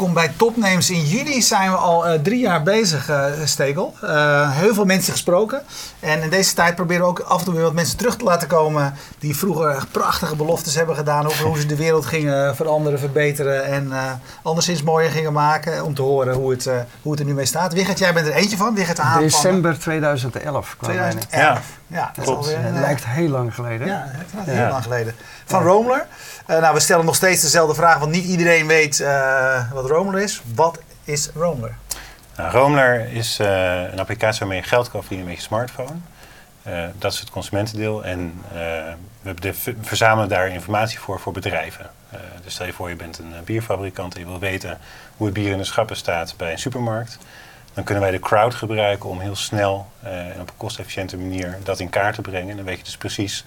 Welkom bij Topnames. In juli zijn we al uh, drie jaar bezig, uh, Stekel. Uh, heel veel mensen gesproken. En in deze tijd proberen we ook af en toe weer wat mensen terug te laten komen... die vroeger prachtige beloftes hebben gedaan... over hoe ze de wereld gingen veranderen, verbeteren... en anderszins mooier gingen maken... om te horen hoe het, hoe het er nu mee staat. Wigert, jij bent er eentje van. Wigert aan December 2011 kwam 2011. Ja, ja dat Klopt. Alweer, het lijkt heel lang geleden. Ja, het heel lang geleden. Van Romler. Nou, we stellen nog steeds dezelfde vraag... want niet iedereen weet wat Roamler is. Wat is Roamler? Nou, is uh, een applicatie waarmee je geld kan verdienen met je smartphone. Dat is het consumentendeel. En we verzamelen daar informatie voor voor bedrijven. dus stel je voor, je bent een bierfabrikant en je wil weten hoe het bier in de schappen staat bij een supermarkt. Dan kunnen wij de crowd gebruiken om heel snel en op een kostefficiënte manier dat in kaart te brengen. En dan weet je dus precies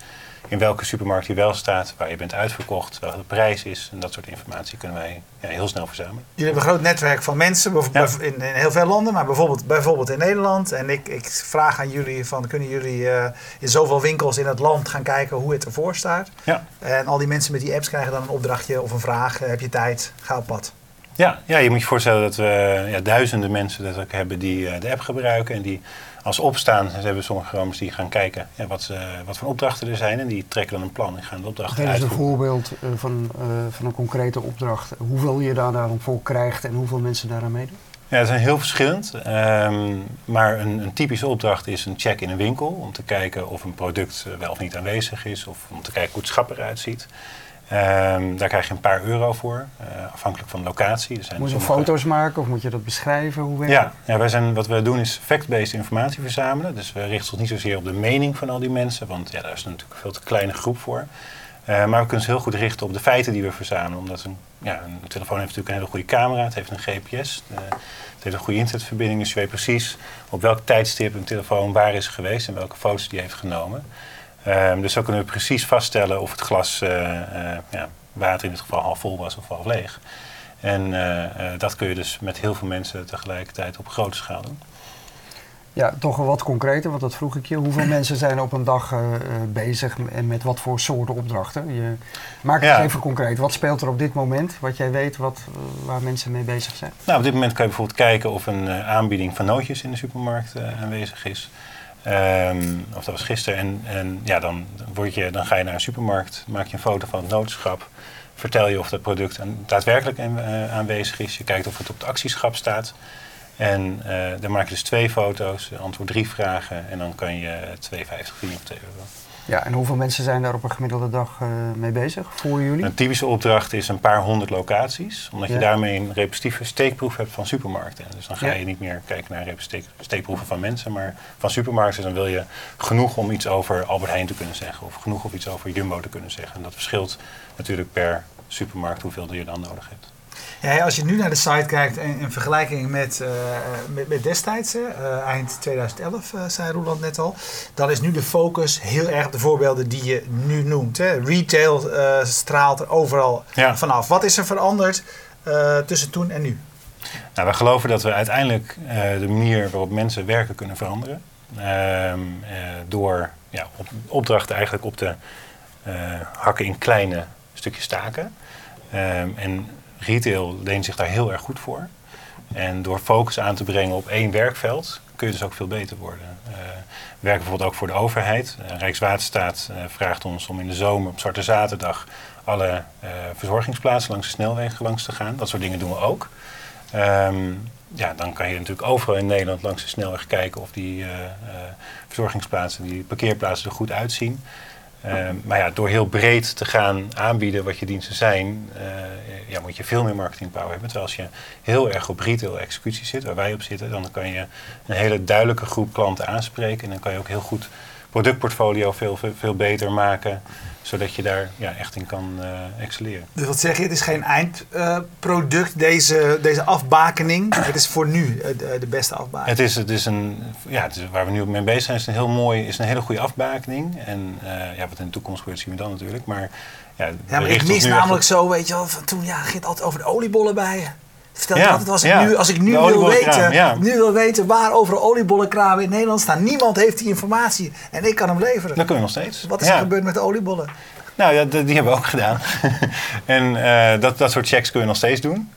in welke supermarkt je wel staat, waar je bent uitverkocht, welke de prijs is. En dat soort informatie kunnen wij ja, heel snel verzamelen. Jullie hebben een groot netwerk van mensen in, in, heel veel landen, maar bijvoorbeeld, bijvoorbeeld in Nederland. En ik, ik vraag aan jullie van, kunnen jullie uh, in zoveel winkels in het land gaan kijken hoe het ervoor staat? Ja. En al die mensen met die apps krijgen dan een opdrachtje of een vraag. Heb je tijd? Ga op pad. Ja, ja, je moet je voorstellen dat we ja, duizenden mensen dat ook hebben die uh, de app gebruiken en die als opstaan ze hebben sommige ramers die gaan kijken ja, wat, uh, wat voor opdrachten er zijn. En die trekken dan een plan en gaan de opdrachten uit. Geef een voorbeeld uh, van, uh, van een concrete opdracht. Hoeveel je daar dan voor krijgt en hoeveel mensen daaraan meedoen? Ja, het zijn heel verschillend. Um, maar een, een, typische opdracht is een check in een winkel. Om te kijken of een product wel of niet aanwezig is. Of om te kijken hoe het schap eruit ziet. Um, daar krijg je een paar euro voor, uh, afhankelijk van de locatie. Er zijn moet je sommige... foto's maken of moet je dat beschrijven? Hoe werkt ja, ja wij zijn, wat we doen is fact-based informatie verzamelen. Dus we richten ons niet zozeer op de mening van al die mensen, want ja, daar is natuurlijk een veel te kleine groep voor. Uh, maar we kunnen ons heel goed richten op de feiten die we verzamelen. Omdat een, ja, een telefoon heeft natuurlijk een hele goede camera, het heeft een GPS, uh, het heeft een goede internetverbinding. Dus je weet precies op welk tijdstip een telefoon waar is geweest en welke foto's die heeft genomen. Um, dus zo kunnen we precies vaststellen of het glas uh, uh, ja, water in dit geval half vol was of half leeg. En uh, dat kun je dus met heel veel mensen tegelijkertijd op grote schaal doen. Ja, toch wat concreter, want dat vroeg ik je. Hoeveel mensen zijn op een dag bezig en met wat voor soorten opdrachten? Je, maak het even concreet. Wat speelt er op dit moment, wat jij weet, wat, waar mensen mee bezig zijn? Nou, op dit moment kan je bijvoorbeeld kijken of een aanbieding van nootjes in de supermarkt aanwezig is. Um, of dat was gisteren. En, en ja, dan, word je, dan ga je naar een supermarkt, maak je een foto van het noodschap. Vertel je of dat product daadwerkelijk uh, aanwezig is. Je kijkt of het op het actieschap staat. En uh, dan maak je dus twee foto's, antwoord drie vragen. En dan kan je 2,50 verdienen of 2 euro. Ja, en hoeveel mensen zijn daar op een gemiddelde dag uh, mee bezig voor jullie? Een typische opdracht is een paar honderd locaties. Omdat je daarmee een repetitieve steekproef hebt van supermarkten. Dus dan ga je niet meer kijken naar steekproeven van mensen, maar van supermarkten. Dan wil je genoeg om iets over Albert Heijn te kunnen zeggen. Of genoeg om iets over Jumbo te kunnen zeggen. En dat verschilt natuurlijk per supermarkt hoeveel je dan nodig hebt. Ja, als je nu naar de site kijkt in, in vergelijking met, uh, met, met, destijds, uh, eind 2011, uh, zei Roland net al, dan is nu de focus heel erg op de voorbeelden die je nu noemt. Hè. Retail straalt er overal vanaf. Wat is er veranderd tussen toen en nu? Nou, we geloven dat we uiteindelijk de manier waarop mensen werken kunnen veranderen. Ehm, door ja, op, opdrachten eigenlijk op te hakken in kleine stukjes taken. Um, en retail leent zich daar heel erg goed voor. En door focus aan te brengen op één werkveld kun je dus ook veel beter worden. We werken bijvoorbeeld ook voor de overheid. Uh, Rijkswaterstaat uh, vraagt ons om in de zomer op Zwarte Zaterdag alle verzorgingsplaatsen langs de snelwegen langs te gaan. Dat soort dingen doen we ook. Um, ja, dan kan je natuurlijk overal in Nederland langs de snelweg kijken of die verzorgingsplaatsen, die parkeerplaatsen er goed uitzien. Ehm, maar ja, door heel breed te gaan aanbieden wat je diensten zijn, uh, ja, moet je veel meer marketingpower hebben. Terwijl als je heel erg op retail executie zit, waar wij op zitten, dan kan je een hele duidelijke groep klanten aanspreken. En dan kan je ook heel goed productportfolio veel, veel, veel beter maken zodat je daar ja, echt in kan uh, excelleren. Dus wat zeg je, het is geen eindproduct, uh, deze, deze afbakening. het is voor nu uh, de, beste afbakening. Het is, het is een, ja, het is, waar we nu mee bezig zijn, is een heel mooi, is een hele goede afbakening. En ja, wat in de toekomst gebeurt zien we dan natuurlijk. Maar, ja, ja maar ik mis namelijk zo, weet je wel, van toen ja, ging het altijd over de oliebollen bij Vertel ja, altijd, als ik nu, als ik nu wil, weten, nu wil weten waar overal oliebollenkramen in Nederland staan. Niemand heeft die informatie en ik kan hem leveren. Dat kun je nog steeds. Wat is er gebeurd met de oliebollen? Nou, ja, die hebben we ook gedaan. en dat, dat soort checks kun je nog steeds doen.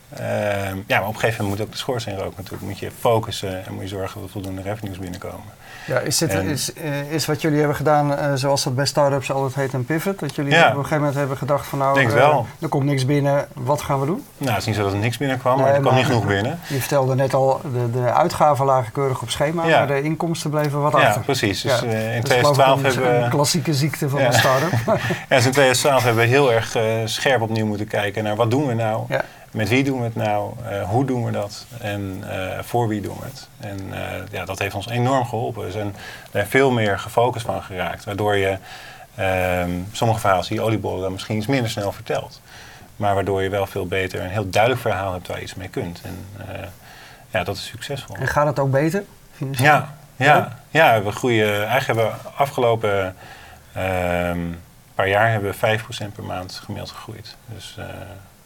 ja, maar op een gegeven moment moet ook de schoorsteenrook natuurlijk. Moet je focussen en moet je zorgen dat voldoende revenues binnenkomen. Ja, is, dit, is, uh, is wat jullie hebben gedaan, uh, zoals dat bij startups altijd heet, een pivot? Dat jullie op een gegeven moment hebben gedacht van nou, uh, er komt niks binnen, wat gaan we doen? Nou, het is niet zo dat er niks binnenkwam, maar er kwam niet genoeg binnen. Je vertelde net al, de, de uitgaven lagen keurig op schema, maar de inkomsten bleven wat achter. Ja, precies. Dus in 2012 hebben we... Een klassieke ziekte van een start-up. ja, dus in 2012 hebben we heel erg scherp opnieuw moeten kijken naar wat doen we nou met wie doen we het nou? Uh, hoe doen we dat? En uh, voor wie doen we het? En uh, ja, dat heeft ons enorm geholpen. We zijn daar veel meer gefocust van geraakt. Waardoor je ehm, sommige verhalen, die oliebollen, dan misschien iets minder snel vertelt. Maar waardoor je wel veel beter een heel duidelijk verhaal hebt waar je iets mee kunt. En ja, dat is succesvol. En gaat het ook beter? Ja, ja, ja, we groeien. Eigenlijk hebben we afgelopen ehm, paar jaar hebben we 5% per maand gemiddeld gegroeid. Dus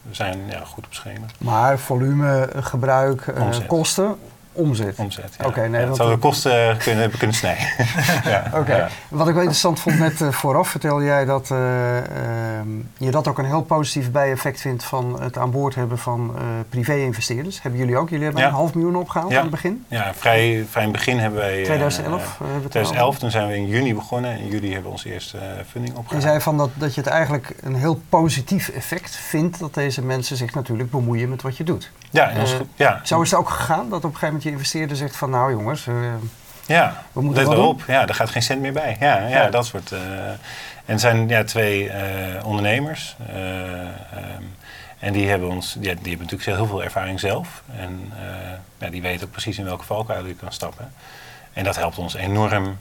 zijn ja, goed op schema. Maar volume, gebruik, uh, kosten, omzet. Omzet, ja. Nee, ja, dat we kosten kunnen, kunnen snijden. ja, Oké. Wat ik wel interessant vond net uh, vooraf, vertelde jij dat uh, je dat ook een heel positief bijeffect vindt van het aan boord hebben van privé-investeerders. Hebben jullie ook? Jullie hebben een half miljoen opgehaald aan het begin? Ja, vrij, vrij in het begin hebben wij... 2011? 2011, toen zijn we in juni begonnen. In juli hebben we onze eerste funding opgehaald. Je zei van dat, dat je het eigenlijk een heel positief effect vindt dat deze mensen zich natuurlijk bemoeien met wat je doet. Ja, uh, ja. Zo is het ook gegaan dat op een gegeven moment je investeerder zegt van nou jongens, uh, ja, we moeten let erop. Ja, daar gaat geen cent meer bij. Ja, ja, dat soort. Uh, en zijn ja, twee ondernemers. Um, en die hebben, ons, die, die hebben natuurlijk heel veel ervaring zelf. En ja, die weten ook precies in welke valkuil je kan stappen. En dat helpt ons enorm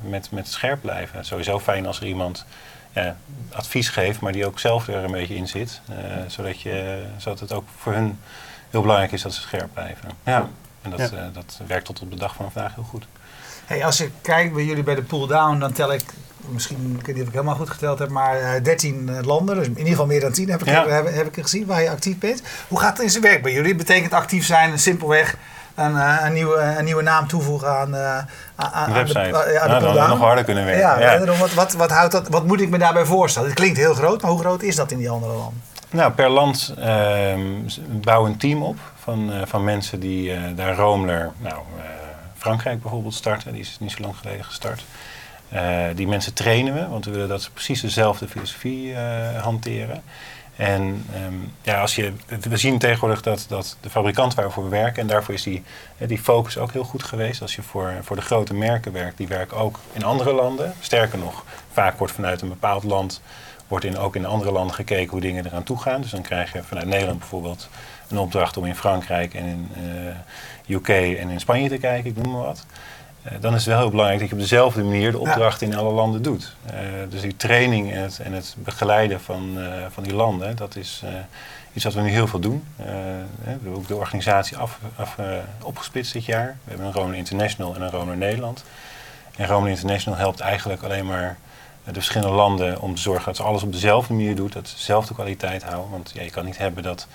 met, met scherp blijven. Sowieso fijn als er iemand ja, advies geeft, maar die ook zelf er een beetje in zit. Uh, zodat, je, zodat het ook voor hun heel belangrijk is dat ze scherp blijven. Ja. En dat, uh, dat werkt tot op de dag van vandaag heel goed. Hey, als je kijkt bij jullie bij de pull down, dan tel ik, misschien, ik weet niet of ik helemaal goed geteld heb, maar uh, 13 landen, dus in ieder geval meer dan 10 heb ik, ja. heb, heb, ik gezien waar je actief bent. Hoe gaat het in zijn werk bij jullie? Betekent actief zijn simpelweg een, een, nieuwe, een nieuwe naam toevoegen aan, uh, aan de website. Ja, nou, dan nog harder kunnen werken. Ja, ja. Wat, wat, wat, houdt dat, wat moet ik me daarbij voorstellen? Het klinkt heel groot, maar hoe groot is dat in die andere landen? Nou, per land bouwen een team op van, uh, van mensen die daar Roomler, nou, Frankrijk bijvoorbeeld starten, die is niet zo lang geleden gestart. die mensen trainen we, want we willen dat ze precies dezelfde filosofie hanteren. En um, ja, als je, we zien tegenwoordig dat, dat de fabrikant waarvoor we werken, en daarvoor is die, die focus ook heel goed geweest. Als je voor, voor de grote merken werkt, die werken ook in andere landen. Sterker nog, vaak wordt vanuit een bepaald land, wordt in, ook in andere landen gekeken hoe dingen eraan toe gaan. Dus dan krijg je vanuit Nederland bijvoorbeeld een opdracht om in Frankrijk en in uh, UK en in Spanje te kijken, ik noem maar wat. Uh, dan is het wel heel belangrijk dat je op dezelfde manier de opdrachten in alle landen doet. Uh, dus die training en het, en het begeleiden van, uh, van die landen, dat is iets wat we nu heel veel doen. we hebben ook de organisatie af, af opgesplitst dit jaar. We hebben een Roner International en een Roner Nederland. En Roner International helpt eigenlijk alleen maar de verschillende landen om te zorgen dat ze alles op dezelfde manier doet, dat ze dezelfde kwaliteit houden. Want ja, je kan niet hebben dat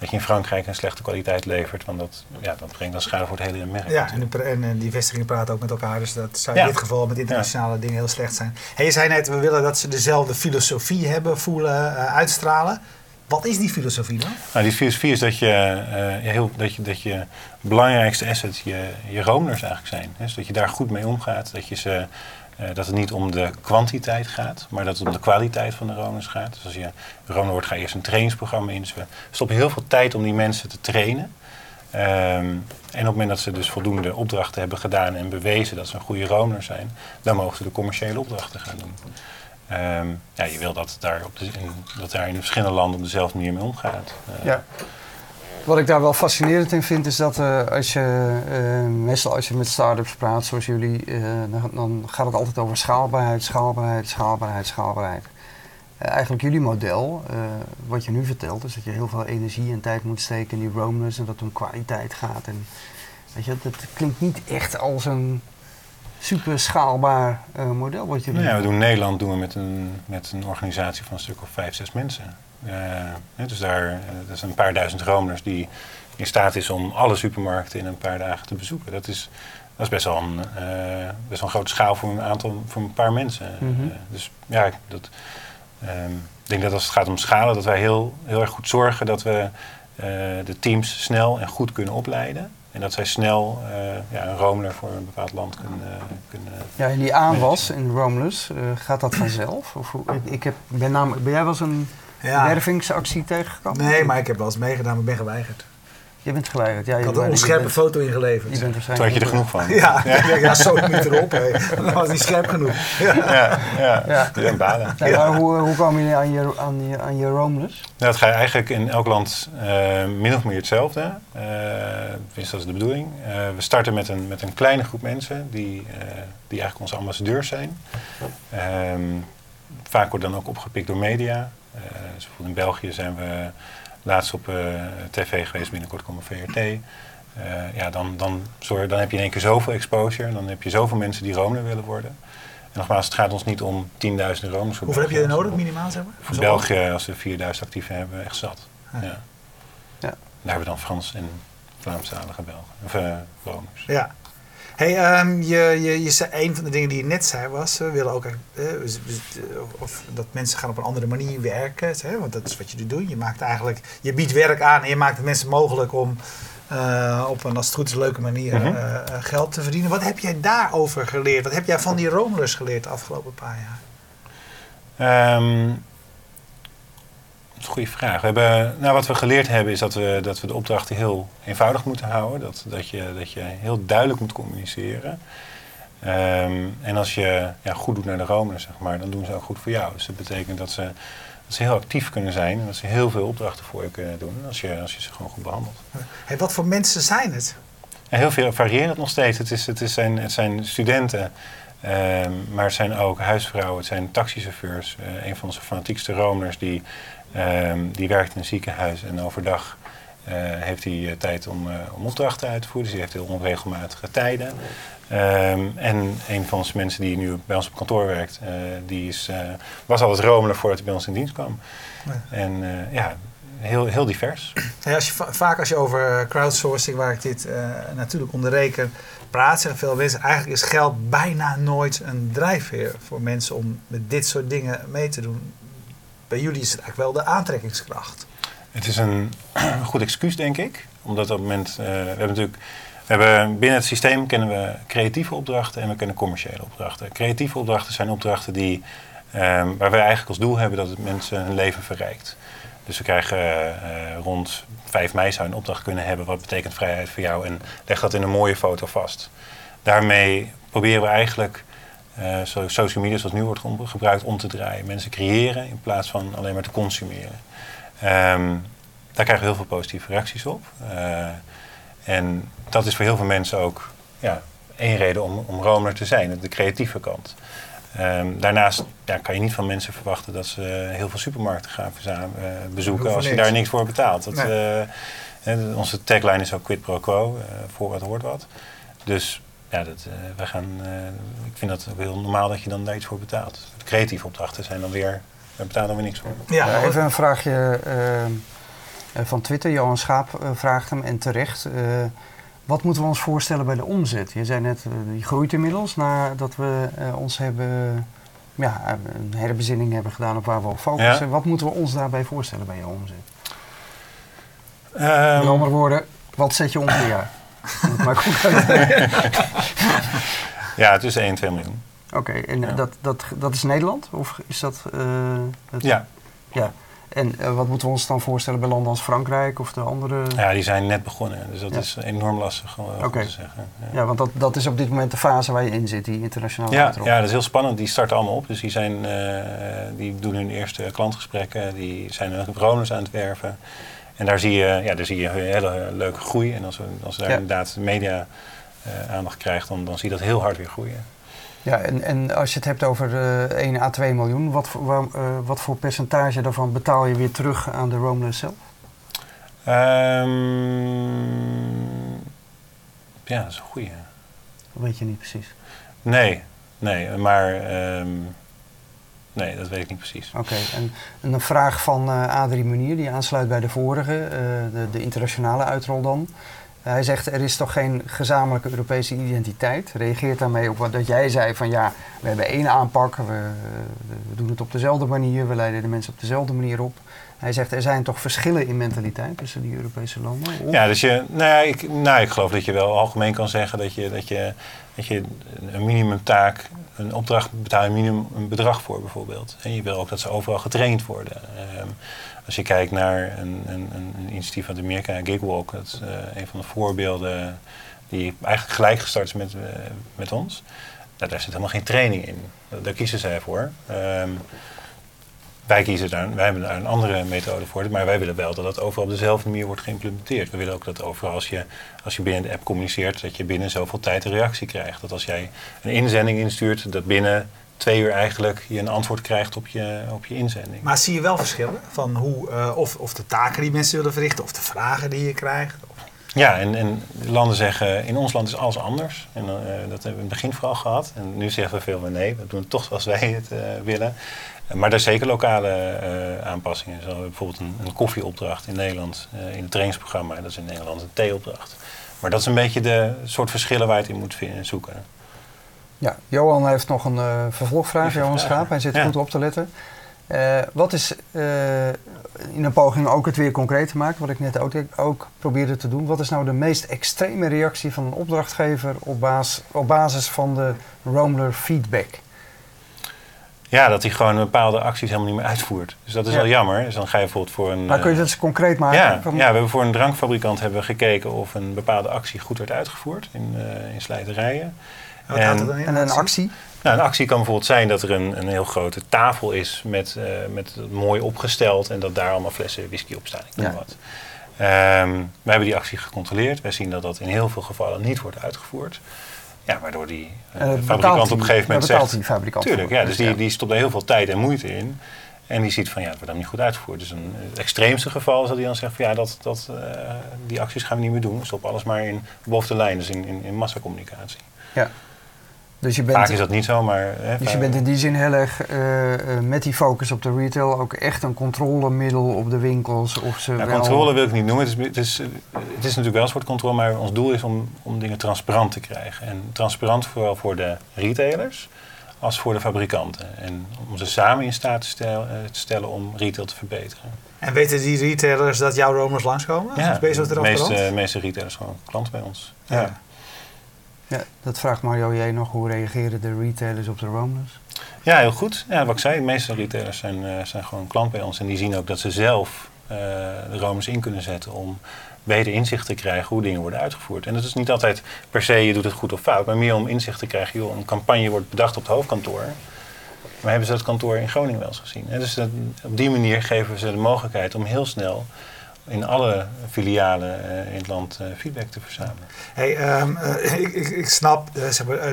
dat je in Frankrijk een slechte kwaliteit levert. Want dat, ja, dat brengt dan schade voor het hele merk. Ja, en, en, die vestigingen praten ook met elkaar. Dus dat zou in dit geval met internationale dingen heel slecht zijn. Hey, je zei net, we willen dat ze dezelfde filosofie hebben, voelen, uh, uitstralen. Wat is die filosofie dan? Nou, die filosofie is dat je, uh, heel, dat je, dat je belangrijkste asset je, je romers eigenlijk zijn. Dus dat je daar goed mee omgaat. Dat je ze dat het niet om de kwantiteit gaat, maar dat het om de kwaliteit van de roners gaat. Dus als je roner wordt, ga je eerst een trainingsprogramma in. Dus we stoppen heel veel tijd om die mensen te trainen. Um, en op het moment dat ze dus voldoende opdrachten hebben gedaan en bewezen dat ze een goede roner zijn, dan mogen ze de commerciële opdrachten gaan doen. Um, ja, je wil dat daar, op de, dat daar in verschillende landen op dezelfde manier mee omgaat. Uh, ja. Wat ik daar wel fascinerend in vind, is dat uh, als je, uh, meestal als je met start-ups praat, zoals jullie, uh, dan, dan, gaat het altijd over schaalbaarheid, schaalbaarheid, schaalbaarheid, schaalbaarheid. eigenlijk jullie model, wat je nu vertelt, is dat je heel veel energie en tijd moet steken in die roamers en dat het om kwaliteit gaat. En, weet je, dat klinkt niet echt als een super schaalbaar model wat jullie nou ja, we doen Nederland doen we met een, met een organisatie van een stuk of vijf, zes mensen. Uh, dus daar uh, dat zijn een paar duizend Romers die in staat is om alle supermarkten in een paar dagen te bezoeken. Dat is, dat is best, wel een, uh, best wel een grote schaal voor een aantal, voor een paar mensen. Mm -hmm. dus ja, dat, ehm, ik denk dat als het gaat om schalen, dat wij heel, heel erg goed zorgen dat we de teams snel en goed kunnen opleiden. En dat zij snel ja, een Romeler voor een bepaald land kunnen... kunnen ja, en die aanwas in Romulus, gaat dat vanzelf? Of, ik heb, ben, namelijk, ben jij wel eens een ja. wervingsactie tegengekomen? Nee, maar ik heb wel eens meegedaan, maar ben geweigerd. Je bent geweigerd. Ja, ik had een onscherpe foto ingeleverd. Je bent Toen had je er genoeg van. Ja, ja. ja zo niet erop. Dat was niet scherp genoeg. Ja, ja, ja. ja. ja. baden. Ja, maar hoe, hoe komen jullie aan je, aan je, aan je Romulus? Nou, dat ga je eigenlijk in elk land uh, min of meer hetzelfde. Uh, dat is de bedoeling. Uh, we starten met een, met een kleine groep mensen die, die eigenlijk onze ambassadeurs zijn. Um, vaak wordt dan ook opgepikt door media. dus in België zijn we laatst op uh, tv geweest, binnenkort komen VRT. Uh, eh, ja, dan, dan, zorg, dan heb je in één keer zoveel exposure. Dan heb je zoveel mensen die Rome willen worden. En nogmaals, het gaat ons niet om 10.000 Rome's. Hoeveel heb je er nodig, minimaal zeg maar? Voor België, als we 4.000 actieven hebben, echt zat. Ja. ja. Daar hebben we dan Frans en Vlaamstalige Belgen, of uh, Romers. Ja. Hey, um, je, je, je zei, een van de dingen die je net zei was, we willen ook uh, of dat mensen gaan op een andere manier werken. Hè, want dat is wat je doet. Je maakt eigenlijk, je biedt werk aan en je maakt het mensen mogelijk om uh, op een, als het goed is, leuke manier mm -hmm. geld te verdienen. Wat heb jij daarover geleerd? Wat heb jij van die Romulus geleerd de afgelopen paar jaar? Um, dat is een goede vraag. We hebben, nou, wat we geleerd hebben is dat we, dat we de opdrachten heel eenvoudig moeten houden. Dat, dat, je, dat je heel duidelijk moet communiceren. Ehm, en als je ja, goed doet naar de Rome, zeg maar, dan doen ze ook goed voor jou. Dus dat betekent dat ze, dat ze heel actief kunnen zijn en dat ze heel veel opdrachten voor je kunnen doen als je, als je ze gewoon goed behandelt. Hey, wat voor mensen zijn het? heel veel varieert nog steeds. Het, is, het, is zijn, het zijn studenten, ehm, maar het zijn ook huisvrouwen, het zijn taxichauffeurs. Uh, een van onze fanatiekste Romers die Um, die werkt in een ziekenhuis en overdag uh, heeft hij uh, tijd om, uh, om opdrachten uit te voeren. Dus hij heeft heel onregelmatige tijden. Um, en een van onze mensen die nu bij ons op kantoor werkt, die is, was altijd romelen voordat hij bij ons in dienst kwam. Ja. En ja, heel, heel divers. Ja, als je, vaak als je over crowdsourcing, waar ik dit natuurlijk onder reken, praat, zeggen veel mensen, eigenlijk is geld bijna nooit een drijfveer voor mensen om met dit soort dingen mee te doen bij jullie is het eigenlijk wel de aantrekkingskracht. Het is een goed excuus, denk ik. Omdat op het moment, uh, we hebben natuurlijk, we hebben binnen het systeem kennen we creatieve opdrachten en we kennen commerciële opdrachten. Creatieve opdrachten zijn opdrachten die, um, waar wij eigenlijk als doel hebben dat het mensen hun leven verrijkt. Dus we krijgen uh, rond 5 mei zou een opdracht kunnen hebben. Wat betekent vrijheid voor jou? En leg dat in een mooie foto vast. Daarmee proberen we eigenlijk uh, social media zoals nu wordt gebruikt om te draaien. Mensen creëren in plaats van alleen maar te consumeren. Um, daar krijgen we heel veel positieve reacties op. Uh, en dat is voor heel veel mensen ook ja, één reden om, om Romer te zijn, de creatieve kant. Um, daarnaast ja, kan je niet van mensen verwachten dat ze heel veel supermarkten gaan uh, bezoeken als je daar niks voor betaalt. Dat, nee. onze tagline is ook quid pro quo, voor wat hoort wat. Dus ja, dat, uh, wij gaan, uh, ik vind dat heel normaal dat je dan daar iets voor betaalt. De creatieve opdrachten zijn dan weer, we betalen dan weer niks voor. Ja, even een vraagje uh, van Twitter. Johan Schaap vraagt hem en terecht. wat moeten we ons voorstellen bij de omzet? Je zei net, die groeit inmiddels nadat we ons hebben, ja, een herbezinning hebben gedaan op waar we op focussen. Wat moeten we ons daarbij voorstellen bij je omzet? Um, Met andere woorden, wat zet je om per jaar? goed ja, tussen 1 en 2 miljoen. Oké, en dat, dat, dat is Nederland? Of is dat... Uh, ja. Ja. En uh, wat moeten we ons dan voorstellen bij landen als Frankrijk of de andere? Ja, die zijn net begonnen. Dus dat ja. is enorm lastig uh, okay. te zeggen. Ja. ja, want dat, dat is op dit moment de fase waar je in zit, die internationale ja, Ja, dat is heel spannend. Die starten allemaal op. Dus die, zijn, die doen hun eerste klantgesprekken. Die zijn hun bewoners aan het werven. En daar zie je, ja, daar zie je een hele leuke groei. En als, we, als daar inderdaad media uh, aandacht krijgt, dan, dan zie je dat heel hard weer groeien. Ja, en, en als je het hebt over uh, 1 à 2 miljoen, wat, waar, uh, wat voor percentage daarvan betaal je weer terug aan de Roamless zelf? Um, ja, dat is een goeie. Dat weet je niet precies. Nee, nee, maar um, Nee, dat weet ik niet precies. Oké, en, een vraag van uh, Adrie Munier, die aansluit bij de vorige, uh, de, de, internationale uitrol dan. Hij zegt er is toch geen gezamenlijke Europese identiteit. Reageert daarmee op wat dat jij zei van ja, we hebben één aanpak, we, we doen het op dezelfde manier, we leiden de mensen op dezelfde manier op. Hij zegt er zijn toch verschillen in mentaliteit tussen die Europese landen? Ja, dus je, nou, ja, ik, nou, ik geloof dat je wel algemeen kan zeggen dat je, dat je, dat je een minimumtaak, een opdracht betaalt een minimum een bedrag voor bijvoorbeeld. En je wil ook dat ze overal getraind worden. Um, als je kijkt naar een, een, een initiatief uit Amerika, Gigwalk, dat is uh, een van de voorbeelden die eigenlijk gelijk gestart is met, uh, met ons. Nou, daar zit helemaal geen training in. Daar kiezen zij voor. Um, wij kiezen daar, wij hebben daar een andere methode voor, maar wij willen wel dat dat overal op dezelfde manier wordt geïmplementeerd. We willen ook dat overal als je, als je binnen de app communiceert, dat je binnen zoveel tijd een reactie krijgt. Dat als jij een inzending instuurt, dat binnen twee uur eigenlijk je een antwoord krijgt op je, op je inzending. Maar zie je wel verschillen van hoe, uh, of, of de taken die mensen willen verrichten, of de vragen die je krijgt? Ja, en, en landen zeggen, in ons land is alles anders. En uh, dat hebben we in het begin vooral gehad. En nu zeggen we veel meer nee, we doen het toch zoals wij het uh, willen. Maar er zijn zeker lokale aanpassingen. Zo bijvoorbeeld een, een, koffieopdracht in Nederland in het trainingsprogramma. Dat is in Nederland een theeopdracht. Maar dat is een beetje de soort verschillen waar je het in moet vinden, zoeken. Ja, Johan heeft nog een uh, vervolgvraag, Johan Schaap. Hij zit ja. goed op te letten. wat is, in een poging ook het weer concreet te maken, wat ik net ook, ook probeerde te doen. Wat is nou de meest extreme reactie van een opdrachtgever op, basis, op basis van de Roamler feedback? Ja, dat hij gewoon bepaalde acties helemaal niet meer uitvoert. Dus dat is ja. wel jammer. Dus dan ga je bijvoorbeeld voor een... Maar kun je dat eens concreet maken? Ja, ja, we hebben voor een drankfabrikant hebben we gekeken of een bepaalde actie goed werd uitgevoerd in, in slijterijen. En, en, en een actie? Nou, een actie kan bijvoorbeeld zijn dat er een, een heel grote tafel is met, uh, met mooi opgesteld en dat daar allemaal flessen whisky op staan. Ik noem ja. wat. Um, we hebben die actie gecontroleerd. Wij zien dat dat in heel veel gevallen niet wordt uitgevoerd. Ja, waardoor die uh, fabrikant op een gegeven moment zegt... die fabrikant Tuurlijk, ja. Dus die, die stopt er heel veel tijd en moeite in. En die ziet van, ja, het wordt dan niet goed uitgevoerd. Dus een, het extreemste geval is dat hij dan zegt van, ja, dat, dat, uh, die acties gaan we niet meer doen. Stop alles maar in boven de lijn, dus in, in, in massacommunicatie. Ja. Dus je bent, Vaak is dat niet zo, maar... Hè, dus je bent in die zin heel erg uh, uh, met die focus op de retail ook echt een controlemiddel op de winkels? Of ze nou, wel... Controle wil ik niet noemen. Het is, het, is, het is natuurlijk wel een soort controle, maar ons doel is om, om dingen transparant te krijgen. En transparant vooral voor de retailers als voor de fabrikanten. En om ze samen in staat te stellen, te stellen om retail te verbeteren. En weten die retailers dat jouw romers langskomen? Ja, de meeste, meeste retailers gewoon klant bij ons. ja. ja. Ja, dat vraagt Mario jij nog. Hoe reageren de retailers op de Roamers? Ja, heel goed. Ja, wat ik zei, de meeste retailers zijn, uh, zijn gewoon klant bij ons. En die zien ook dat ze zelf uh, de Roamers in kunnen zetten om beter inzicht te krijgen hoe dingen worden uitgevoerd. En dat is niet altijd per se je doet het goed of fout, maar meer om inzicht te krijgen. Joh, een campagne wordt bedacht op het hoofdkantoor. Maar hebben ze dat kantoor in Groningen wel eens gezien? En dus dat, op die manier geven ze de mogelijkheid om heel snel in alle filialen uh, in het land uh, feedback te verzamelen. Hey, um, uh, ik, ik, ik, snap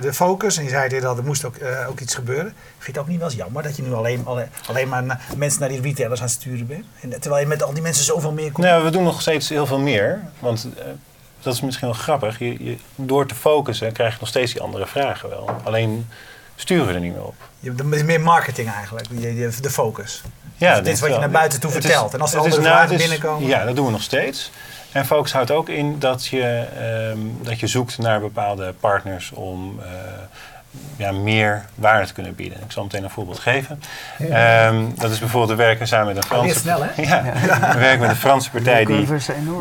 de focus en je zei dit al, er moest ook, ook iets gebeuren. Vind je het ook niet wel eens jammer dat je nu alleen, alleen, alleen maar na, mensen naar die retailers aan het sturen bent? En, terwijl je met al die mensen zoveel meer komt? Nou, we doen nog steeds heel veel meer. Want dat is misschien wel grappig. Je, je, door te focussen krijg je nog steeds die andere vragen wel. Alleen sturen we er niet meer op. Je hebt meer marketing eigenlijk, de focus. Ja, dus dit is wat je naar buiten toe vertelt. Is, en als er andere vragen is, binnenkomen... Ja, dat doen we nog steeds. En focus houdt ook in dat je, um, dat je zoekt naar bepaalde partners om uh, ja, meer waarde te kunnen bieden. Ik zal meteen een voorbeeld geven. Ja. Um, dat is bijvoorbeeld, we werken samen met een Franse... snel, hè? Ja, ja. we werken met een Franse partij die,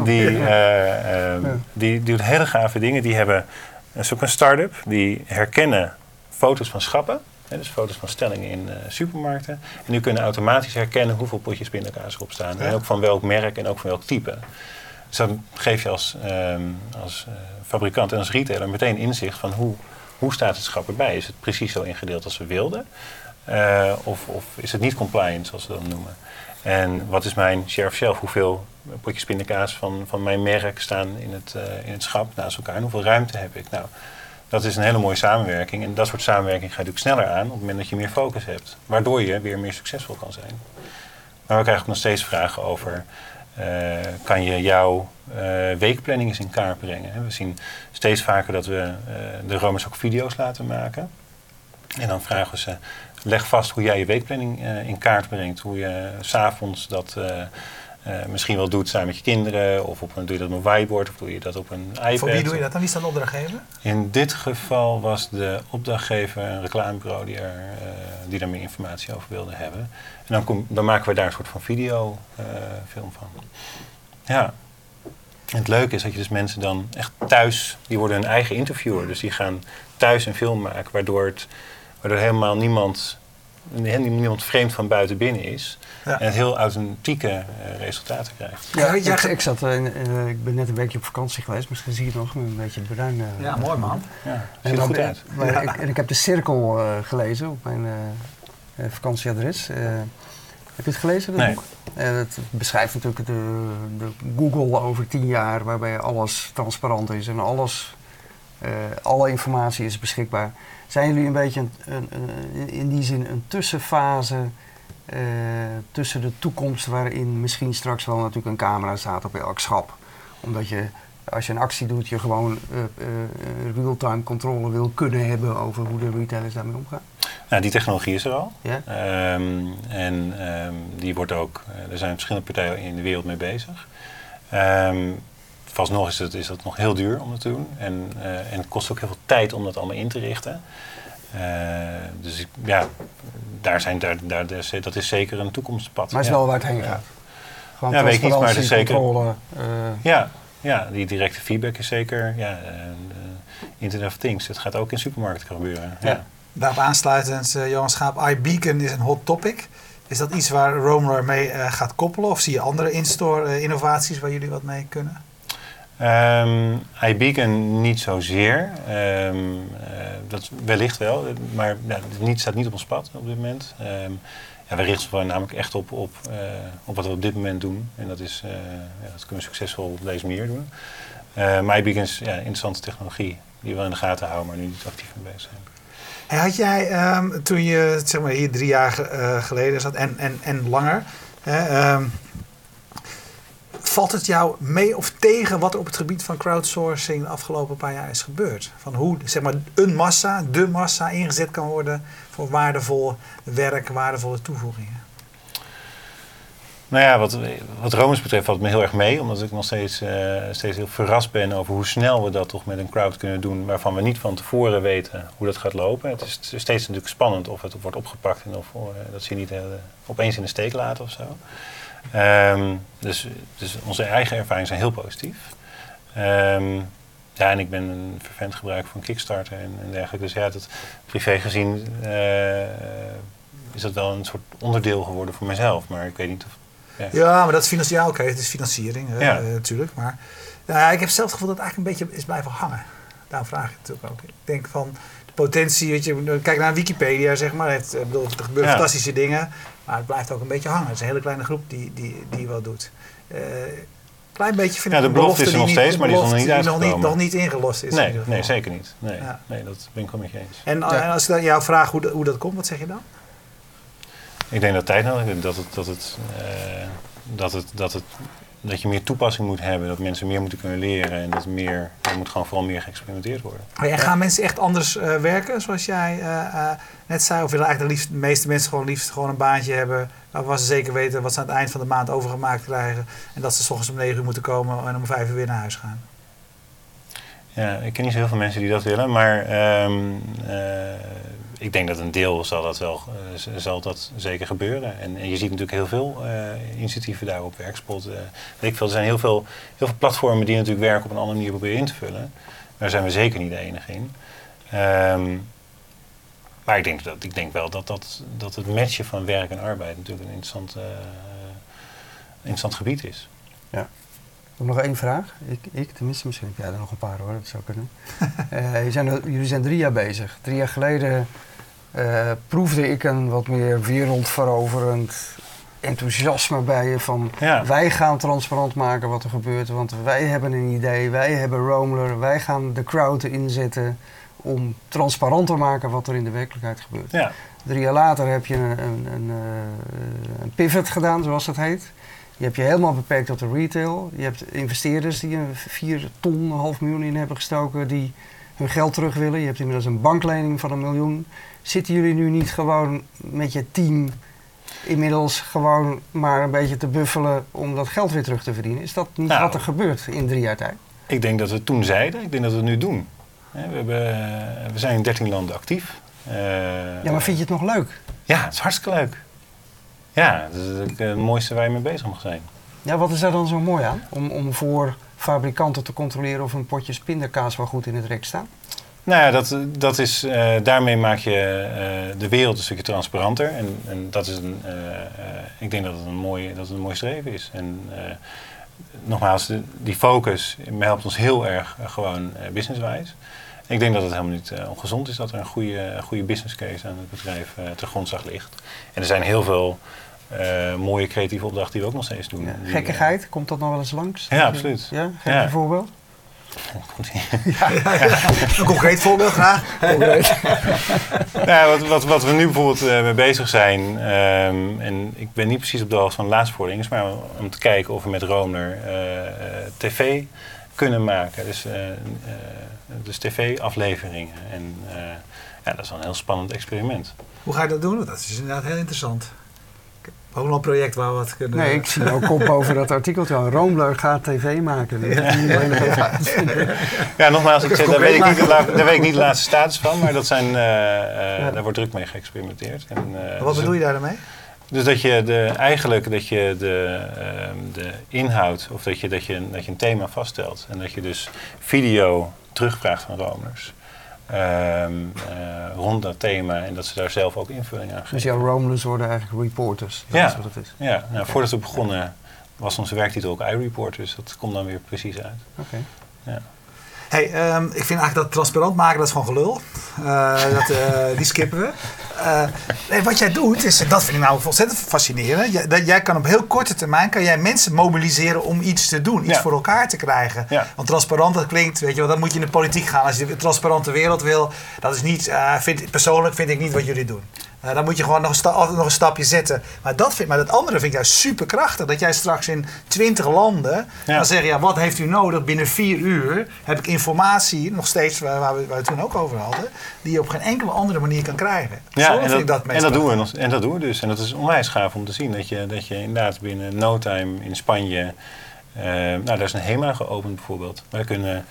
die, uh, um, die, die doet hele gave dingen. Die hebben, dat is ook een start-up, die herkennen foto's van schappen. Dus foto's van stellingen in uh, supermarkten. En die kunnen automatisch herkennen hoeveel potjes pindakaas erop staan. Ja. En ook van welk merk en ook van welk type. Dus dan geef je als, um, als uh, fabrikant en als retailer meteen inzicht van hoe, hoe staat het schap erbij. Is het precies zo ingedeeld als we wilden? Uh, of, of is het niet compliant, zoals we dat noemen? En wat is mijn share of shelf? Hoeveel potjes pindakaas van, van mijn merk staan in het, in het schap naast elkaar? En hoeveel ruimte heb ik? Nou, dat is een hele mooie samenwerking. En dat soort samenwerking gaat natuurlijk sneller aan op het moment dat je meer focus hebt. Waardoor je weer meer succesvol kan zijn. Maar we krijgen ook nog steeds vragen over... Uh, kan je jouw uh, weekplanning eens in kaart brengen? We zien steeds vaker dat we uh, de Romers ook video's laten maken. En dan vragen ze, leg vast hoe jij je weekplanning in kaart brengt. Hoe je s'avonds dat misschien wel doet samen met je kinderen. Of op een, doe je dat op een whiteboard of doe je dat op een iPad. Voor wie doe je dat dan? Wie is dan opdrachtgever? In dit geval was de opdrachtgever een reclamebureau die, er, die daar meer informatie over wilde hebben. En dan, kom, dan maken we daar een soort van videofilm van. Ja. En het leuke is dat je dus mensen dan echt thuis, die worden hun eigen interviewer. Dus die gaan thuis een film maken, waardoor, het, waardoor helemaal niemand, niemand vreemd van buiten binnen is. En het heel authentieke uh, resultaten krijgt. Ja, ik, ik, zat, uh, ik ben net een weekje op vakantie geweest, misschien zie je het nog een beetje bruin. Uh, ja, mooi man. Ja, ziet er goed uit. Maar ik, en ik heb de cirkel gelezen op mijn vakantieadres. Heb je het gelezen, dat nee. boek? het beschrijft natuurlijk de, de, Google over tien jaar, waarbij alles transparant is en alles, uh, alle informatie is beschikbaar. Zijn jullie een beetje een, een, een, in die zin een tussenfase uh, tussen de toekomst waarin misschien straks wel natuurlijk een camera staat op elk schap? Omdat je als je een actie doet, je gewoon uh, real-time controle wil kunnen hebben over hoe de retailers daarmee omgaan? Nou, die technologie is er al. Um, en um, die wordt ook, er zijn verschillende partijen in de wereld mee bezig. Um, vast nog is, het, is dat nog heel duur om dat te doen. En, uh, en het kost ook heel veel tijd om dat allemaal in te richten. Uh, dus ja, daar zijn, daar, daar, dat is zeker een toekomstpad. Maar het is ja. wel waar het heen gaat. Gewoon ja, weet ik niet, maar het is zeker. Controle, uh, ja, ja, die directe feedback is zeker. Ja, Internet of Things, het gaat ook in supermarkten gebeuren. Ja. ja. Daarop aansluitend, uh, Johan Schaap, iBeacon is een hot topic. Is dat iets waar Roamler mee uh, gaat koppelen? Of zie je andere in-store uh, innovaties waar jullie wat mee kunnen? Um, iBeacon niet zozeer. Um, dat wellicht wel, maar ja, niet, staat niet op ons pad op dit moment. Um, ja, we richten ons namelijk echt op, op, op wat we op dit moment doen. En dat, is, ja, dat kunnen we succesvol op deze manier doen. maar iBeacon is ja, interessante technologie die we in de gaten houden, maar nu niet actief mee bezig zijn. Had jij toen je zeg maar, hier drie jaar geleden zat en, en, en langer, hè, valt het jou mee of tegen wat er op het gebied van crowdsourcing de afgelopen paar jaar is gebeurd? Van hoe zeg maar, een massa, de massa ingezet kan worden voor waardevol werk, waardevolle toevoegingen? Nou ja, wat, wat betreft valt me heel erg mee. Omdat ik nog steeds, uh, steeds heel verrast ben over hoe snel we dat toch met een crowd kunnen doen. Waarvan we niet van tevoren weten hoe dat gaat lopen. Het is steeds natuurlijk spannend of het wordt opgepakt. En of uh, dat ze niet uh, opeens in de steek laten of zo. Um, dus, dus onze eigen ervaringen zijn heel positief. Um, ja, en ik ben een vervent gebruiker van Kickstarter en, en dergelijke. Dus ja, dat privé gezien is dat wel een soort onderdeel geworden voor mezelf. Maar ik weet niet of ja. ja, maar dat is financieel, oké, okay, het is financiering ja. uh, natuurlijk. Maar nou ja, ik heb zelf het gevoel dat het eigenlijk een beetje is blijven hangen. Daarom vraag ik het natuurlijk ook. Ik denk van de potentie, weet je, kijk naar Wikipedia, zeg maar. Het, ik bedoel, er gebeuren ja. fantastische dingen, maar het blijft ook een beetje hangen. Het is een hele kleine groep die, die, die wat doet. Uh, klein beetje vind ja, de belofte is er nog steeds, niet, maar die is nog niet uitgekomen. Nog niet, nog niet ingelost is. Nee, nee zeker niet. Nee, ja. nee, dat ben ik wel met je eens. En, ja. en als ik dan jou vraag hoe, de, hoe dat komt, wat zeg je dan? Ik denk dat tijd nodig is. Dat het, dat het, uh, dat het, dat het, dat je meer toepassing moet hebben, dat mensen meer moeten kunnen leren en dat meer, er moet gewoon vooral meer geëxperimenteerd worden. Maar en gaan mensen echt anders uh, werken, zoals jij uh, uh, net zei? Of willen eigenlijk de, liefst, de meeste mensen gewoon liefst gewoon een baantje hebben, waarvan ze zeker weten wat ze aan het eind van de maand overgemaakt krijgen en dat ze s ochtends om 9 uur moeten komen en om 5 uur weer naar huis gaan? Ja, ik ken niet zo heel veel mensen die dat willen, maar um, ik denk dat een deel zal dat wel uh, zal dat zeker gebeuren. En, je ziet natuurlijk heel veel uh, initiatieven daar op Werkspot. Uh, weet ik veel, er zijn heel veel, heel veel platformen die natuurlijk werk op een andere manier proberen in te vullen. Daar zijn we zeker niet de enige in. Um, maar ik denk, dat, ik denk wel dat, dat, dat het matchen van werk en arbeid natuurlijk een interessant, interessant gebied is. Ja. Nog één vraag. Ik, ik tenminste, misschien heb jij er nog een paar hoor, dat zou kunnen. uh, zijn, jullie zijn drie jaar bezig. Drie jaar geleden uh, proefde ik een wat meer wereldveroverend enthousiasme bij je van ja. wij gaan transparant maken wat er gebeurt, want wij hebben een idee, wij hebben Roamler, wij gaan de crowd inzetten om transparant te maken wat er in de werkelijkheid gebeurt. Ja. Drie jaar later heb je een, een, een, uh, een pivot gedaan, zoals dat heet. Je hebt je helemaal beperkt tot de retail. Je hebt investeerders die er 4 ton, een half miljoen in hebben gestoken, die hun geld terug willen. Je hebt inmiddels een banklening van een miljoen. Zitten jullie nu niet gewoon met je team inmiddels gewoon maar een beetje te buffelen om dat geld weer terug te verdienen. Is dat niet Nou. wat er gebeurt in drie jaar tijd? Ik denk dat we het toen zeiden, ik denk dat we het nu doen. We, hebben, we zijn in 13 landen actief. Eh, Ja, maar vind je het nog leuk? Ja, het is hartstikke leuk. Ja, dat is eh, het mooiste waar je mee bezig mag zijn. Ja, wat is daar dan zo mooi aan? Om, om voor fabrikanten te controleren of een potje pindakaas wel goed in het rek staat? Nou ja, dat, dat is, eh, daarmee maak je eh, de wereld een stukje transparanter. En, en dat is een, ik denk dat het een mooi, dat het een mooi streven is. En nogmaals, de- die focus helpt ons heel erg gewoon businesswijs. Ik denk dat het helemaal niet ongezond is dat er een goede, goede business case aan het bedrijf ter grondslag ligt. En er zijn heel veel mooie creatieve opdrachten die we ook nog steeds doen. Ja. Die, Gekkigheid, komt dat nog wel eens langs? Ja, absoluut. Ja, geef Ja. een voorbeeld. eh, komt-ie. Een concreet voorbeeld graag. Ja, wat, wat, wat we nu bijvoorbeeld eh, mee bezig zijn, ehm, en ik ben niet precies op de hoogte van de laatste vordering, is maar om te kijken of we met Roomler eh, eh, tv kunnen maken. Dus, eh, eh, dus tv-afleveringen. En eh, ja, dat is wel een heel spannend experiment. Hoe ga je dat doen? Dat is inderdaad heel interessant. Ook nog een project waar we wat kunnen... Nee, ik zie ook kop boven dat artikeltje. Roomler gaat tv maken. Dat niet Ja, nogmaals, ik zeg, daar, weet ik niet, de la- daar weet ik niet de laatste status van, maar dat zijn, eh, eh, Ja. daar wordt druk mee geëxperimenteerd. En, eh, Wat dus bedoel je daar dan mee? Dus dat je de, eigenlijk dat je de, ehm, de inhoud, of dat je, dat, je, dat je een thema vaststelt. En dat je dus video terugvraagt van Romers. Ehm, eh, rond dat thema en dat ze daar zelf ook invulling aan Dus geven. jouw Roomlers worden eigenlijk reporters. Dat Ja. is wat het is. Ja, nou, voordat we begonnen was onze werktitel ook iReport, dus dat komt dan weer precies uit. Oké. Hey, ehm, ik vind eigenlijk dat transparant maken, dat is gewoon gelul. Eh, dat, eh, die skippen we. Nee, wat jij doet, is, dat vind ik nou ontzettend fascinerend. Jij, dat jij kan op heel korte termijn kan jij mensen mobiliseren om iets te doen, iets Ja. voor elkaar te krijgen. Ja. Want transparant, dat klinkt, weet je wel, dan moet je in de politiek gaan. Als je een transparante wereld wil, dat is niet, vind, persoonlijk vind ik niet wat jullie doen. Eh, dan moet je gewoon nog een, sta- nog een stapje zetten. Maar dat, vind, maar dat andere vind ik juist super krachtig. Dat jij straks in 20 landen Ja. dan zeg je, ja, wat heeft u nodig? Binnen vier uur heb ik informatie, nog steeds waar, waar we, waar we het toen ook over hadden, die je op geen enkele andere manier kan krijgen. Zo Ja, vind en dat, ik dat en, dat doen we, nog- en dat doen we dus. En dat is onwijs gaaf om te zien. Dat je, dat je inderdaad binnen no time in Spanje... eh, nou, daar is een HEMA geopend bijvoorbeeld. Maar daar kunnen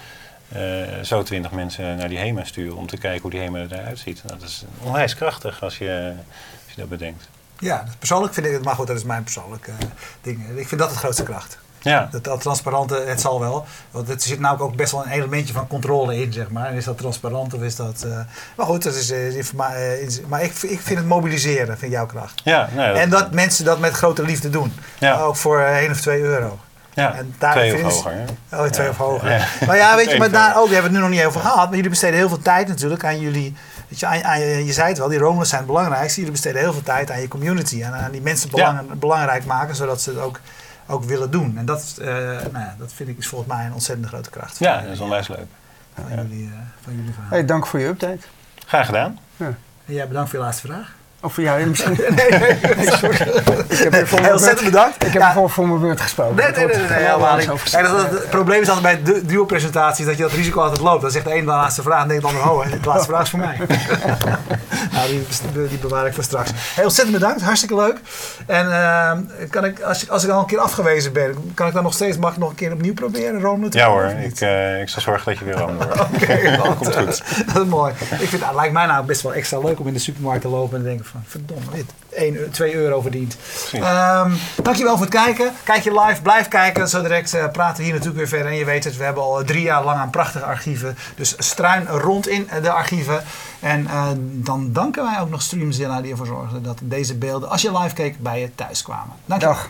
zo twintig mensen naar die HEMA sturen... om te kijken hoe die HEMA eruit ziet. Dat is onwijs krachtig als je, als je dat bedenkt. Ja, persoonlijk vind ik het, maar goed, dat is mijn persoonlijke eh, ding. Ik vind dat het grootste kracht. Ja, Dat, dat transparante, het zal wel. Want er zit namelijk ook best wel een elementje van controle in, zeg maar. En is dat transparant of is dat... eh, maar goed, dat is eh, eh, is- maar ik, ik vind het mobiliseren, vind jouw kracht. ja, nou, En dat mensen dat met grote liefde doen. Ja. Ook voor eh, 1 of 2 euro. Ja, en daar twee of hoger. hè? Oh, twee Ja. of hoger. Ja. Maar ja, weet je, maar daar ook, hebben we het nu nog niet over gehad. Maar jullie besteden heel veel tijd natuurlijk aan jullie. Weet je, aan, aan je, je zei het wel, die Romers zijn het belangrijkste. Jullie besteden heel veel tijd aan je community. En aan die mensen belang- belangrijk maken, zodat ze het ook, ook willen doen. En dat, eh, nou ja, dat vind ik is volgens mij een ontzettend grote kracht. Ja, dat is onwijs leuk. Van, Ja. jullie, eh, van jullie verhaal. Hey, dank voor je update. Graag gedaan. En jij bedankt voor je laatste vraag. Of ja, misschien. nee, nee, sorry. Ik heb voor Heel beurt, bedankt. ik heb Ja. ervoor voor mijn beurt gesproken. Nee, Het nee, nee, helemaal niet dat, dat- het probleem is altijd bij du- duo-presentaties dat je dat risico altijd loopt. Dan zegt de een de laatste vraag en denkt de ander, oh, hè, de laatste vraag is voor mij. nou, die, die, die bewaar ik voor straks. Heel ontzettend bedankt, hartstikke leuk. En ehm, kan ik, als, als ik al een keer afgewezen ben, kan ik dan nog steeds, mag ik nog een keer opnieuw proberen, Rome te Ja komen, hoor, ik, eh, ik zal zorgen dat je weer aan wordt. Oké, want, Komt goed. dat is mooi. Ik vind, het lijkt mij nou best wel extra leuk om in de supermarkt te lopen en te denken van, verdomme, dit 1, 2 euro verdiend. Ehm dankjewel voor het kijken. Kijk je live, blijf kijken. Zo direct eh, praten we hier natuurlijk weer verder. En je weet het, we hebben al drie jaar lang aan prachtige archieven. Dus struin rond in de archieven. En eh, dan danken wij ook nog Streamzilla die ervoor zorgde dat deze beelden, als je live keek, bij je thuis kwamen. Dankjewel. Dag.